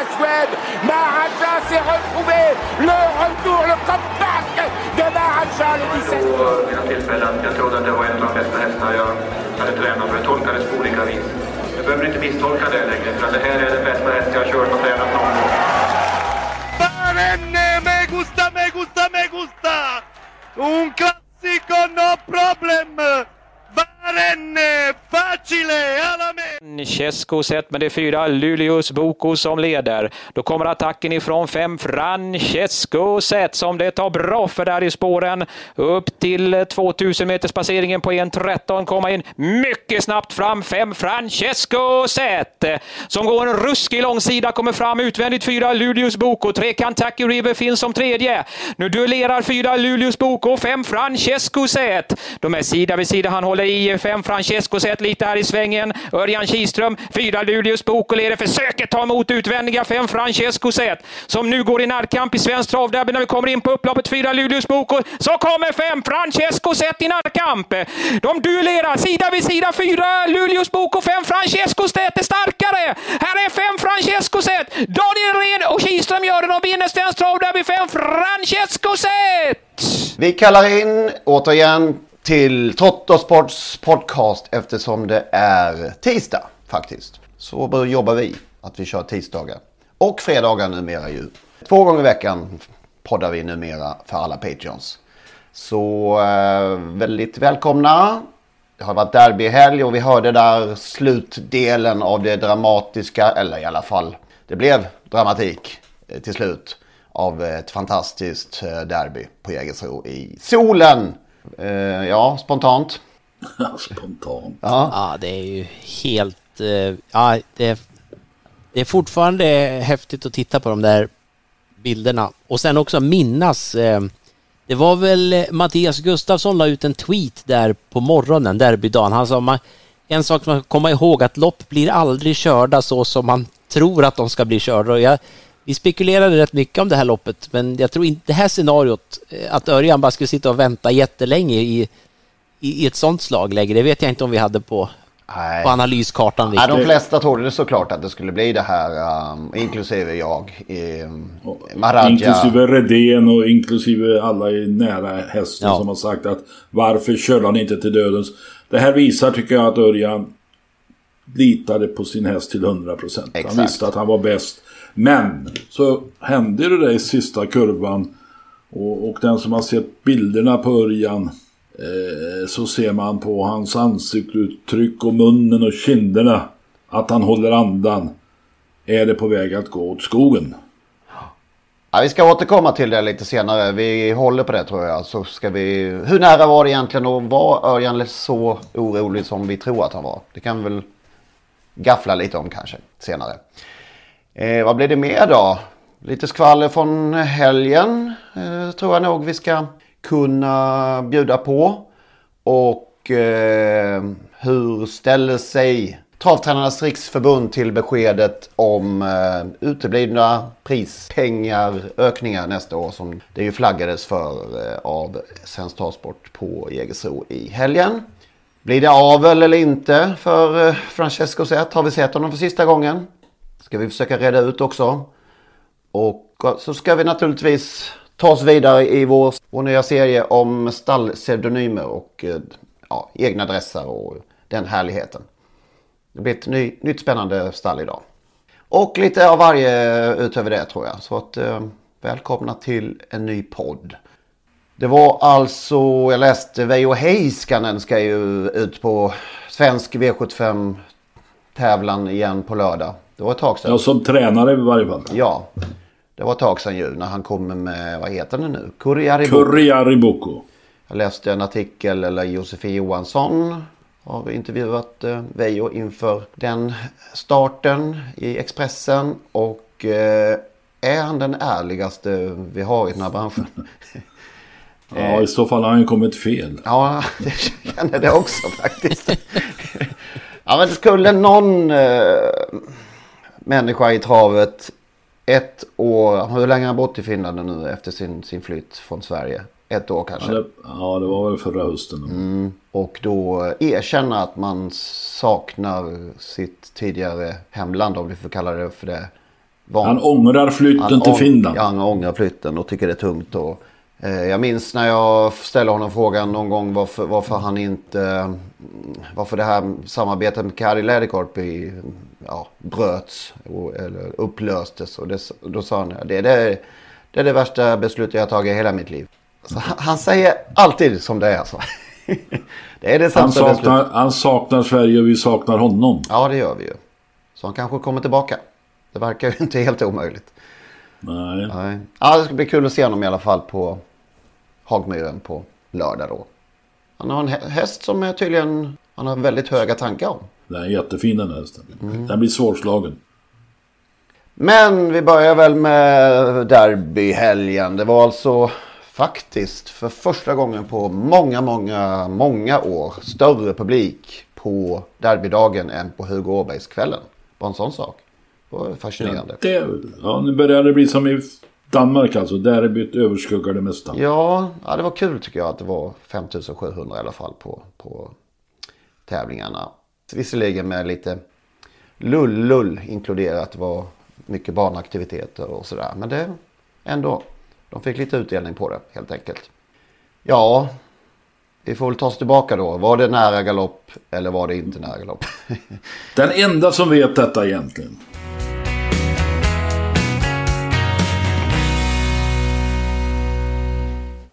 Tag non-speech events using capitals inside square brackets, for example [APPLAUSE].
Maharaja, la Suède. Maharaja s'est retrouvé. Le retour, le comeback de Maharaja le 17. på mina tillfällen. Jag trodde att det var en av de bästa hästarna jag hade tränat för det tolkades på olika vis. Du behöver inte misstolka det längre för att det här är den bästa häst jag har kört och tränat någon gång. Barenne, me gusta, me gusta, me gusta! Un Francesco sett men det är fyra Luleås Boko som leder. Då kommer attacken ifrån fem Francesco sett som det tar bra för där i spåren. Upp till 2000 meters passeringen på 1.13 komma in mycket snabbt fram. Fem Francesco sett som går en ruskig långsida kommer fram utvändigt fyra Luleås Boko. Tre Kentucky River finns som tredje. Nu duellerar fyra Luleås Boko fem Francesco sett. De är sida vid sida. Han håller i fem Francesco sett lite här i svängen. Örjan Kihlström, Lundström. fyra Luleås Bokolere försöker ta emot utvändiga fem Francesco Zet som nu går i närkamp i svensk travderby när vi kommer in på upploppet fyra Luleås Boko. Så kommer fem Francesco Zet i närkamp. De duellerar sida vid sida fyra Luleås Boko, fem Francesco Zet är starkare. Här är fem Francesco Zet. Daniel Red och Kihlström gör det. De vinner svensk travderby fem Francesco Zet. Vi kallar in återigen till Trottosports podcast eftersom det är tisdag faktiskt. Så jobbar vi, att vi kör tisdagar. Och fredagar numera ju. Två gånger i veckan poddar vi numera för alla Patreons. Så eh, väldigt välkomna. Det har varit derbyhelg och vi hörde där slutdelen av det dramatiska, eller i alla fall det blev dramatik eh, till slut av ett fantastiskt eh, derby på Jägersro i solen. Ja, spontant. [LAUGHS] spontant. Ja. ja, det är ju helt... Eh, ja, det, det är fortfarande häftigt att titta på de där bilderna. Och sen också minnas... Eh, det var väl eh, Mattias Gustafsson la ut en tweet där på morgonen, derbydagen. Han sa man, en sak man ska komma ihåg att lopp blir aldrig körda så som man tror att de ska bli körda. Och jag, vi spekulerade rätt mycket om det här loppet, men jag tror inte det här scenariot, att Örjan bara skulle sitta och vänta jättelänge i, i, i ett sånt slagläge, det vet jag inte om vi hade på, Nej. på analyskartan. Ja, de flesta trodde det såklart att det skulle bli det här, um, inklusive jag. Um, Maradja. Inklusive Redén och inklusive alla i nära hästen Ja. som har sagt att varför körde han inte till dödens. Det här visar tycker jag att Örjan litade på sin häst till 100%. Han Exakt. visste att han var bäst. Men så hände det där i sista kurvan. Och, och den som har sett bilderna på Örjan Eh, så ser man på hans ansiktsuttryck och munnen och kinderna att han håller andan. Är det på väg att gå åt skogen? Ja, vi ska återkomma till det lite senare. Vi håller på det tror jag. Så ska vi... Hur nära var det egentligen och var Örjan så orolig som vi tror att han var? Det kan vi väl gaffla lite om kanske senare. Eh, vad blir det mer då? Lite skvaller från helgen eh, tror jag nog vi ska kunna bjuda på. Och eh, hur ställer sig Travtränarnas riksförbund till beskedet om eh, uteblivna prispengar, ökningar nästa år som det ju flaggades för eh, av Svensk Travsport på Jägersro i helgen. Blir det avel eller inte för eh, Francesco Zet? Har vi sett honom för sista gången? Ska vi försöka reda ut också. Och så ska vi naturligtvis ta oss vidare i vår, vår nya serie om stallpseudonymer och eh, ja, egna adresser och den härligheten. Det blir ett ny, nytt spännande stall idag. Och lite av varje utöver det tror jag. Så att eh, välkomna till en ny podd. Det var alltså, jag läste Veijo Heiskanen ska ju ut på svensk V75 tävlan igen på lördag. Det var ett tag sedan. Ja, som tränare i varje fall. Ja, det var ett tag sedan ju när han kom med, vad heter det nu? Kurriaribo. Kurriariboko. Jag läste en artikel, eller Josefin Johansson har intervjuat eh, Veijo inför den starten i Expressen. Och eh, är han den ärligaste vi har i den här branschen? [LAUGHS] Ja, i så fall har han kommit fel. Ja, [LAUGHS] jag känner det också faktiskt. [LAUGHS] ja, men skulle någon eh, människa i travet ett år, hur länge har han bott i Finland nu efter sin, sin flytt från Sverige? Ett år kanske? Ja det, ja, det var väl förra hösten. Mm, och då erkänna att man saknar sitt tidigare hemland, om vi får kalla det för det. Van... Han ångrar flytten han till Finland. Ja, han ångrar flytten och tycker det är tungt. Och, jag minns när jag ställde honom frågan någon gång varför, varför han inte... Varför det här samarbetet med Kari Läderkorp i, ja, bröts och, eller upplöstes. Och det, då sa han det, det, det är det värsta beslutet jag har tagit i hela mitt liv. Så han säger alltid som det är. Så. [LAUGHS] det är det han, saknar, han saknar Sverige och vi saknar honom. Ja, det gör vi ju. Så han kanske kommer tillbaka. Det verkar ju [LAUGHS] inte helt omöjligt. Nej. Nej. Ja, det ska bli kul att se honom i alla fall på Hagmyren på lördag då. Han har en häst som är tydligen, han har väldigt höga tankar om. Den är jättefin den hästen. Mm. Den blir svårslagen. Men vi börjar väl med derbyhelgen. Det var alltså faktiskt för första gången på många, många, många år större publik på derbydagen än på Hugo Åbergskvällen. Bara en sån sak. Det var fascinerande. Ja, det, ja, nu börjar det bli som i Danmark alltså. Derbyt överskuggar det mesta. Ja, ja, det var kul tycker jag att det var 5700 i alla fall på, på tävlingarna. Visserligen med lite lull-lull inkluderat. Det var mycket barnaktiviteter och sådär. Men det ändå de fick lite utdelning på det helt enkelt. Ja, vi får väl ta oss tillbaka då. Var det nära galopp eller var det inte nära galopp? [LAUGHS] Den enda som vet detta egentligen.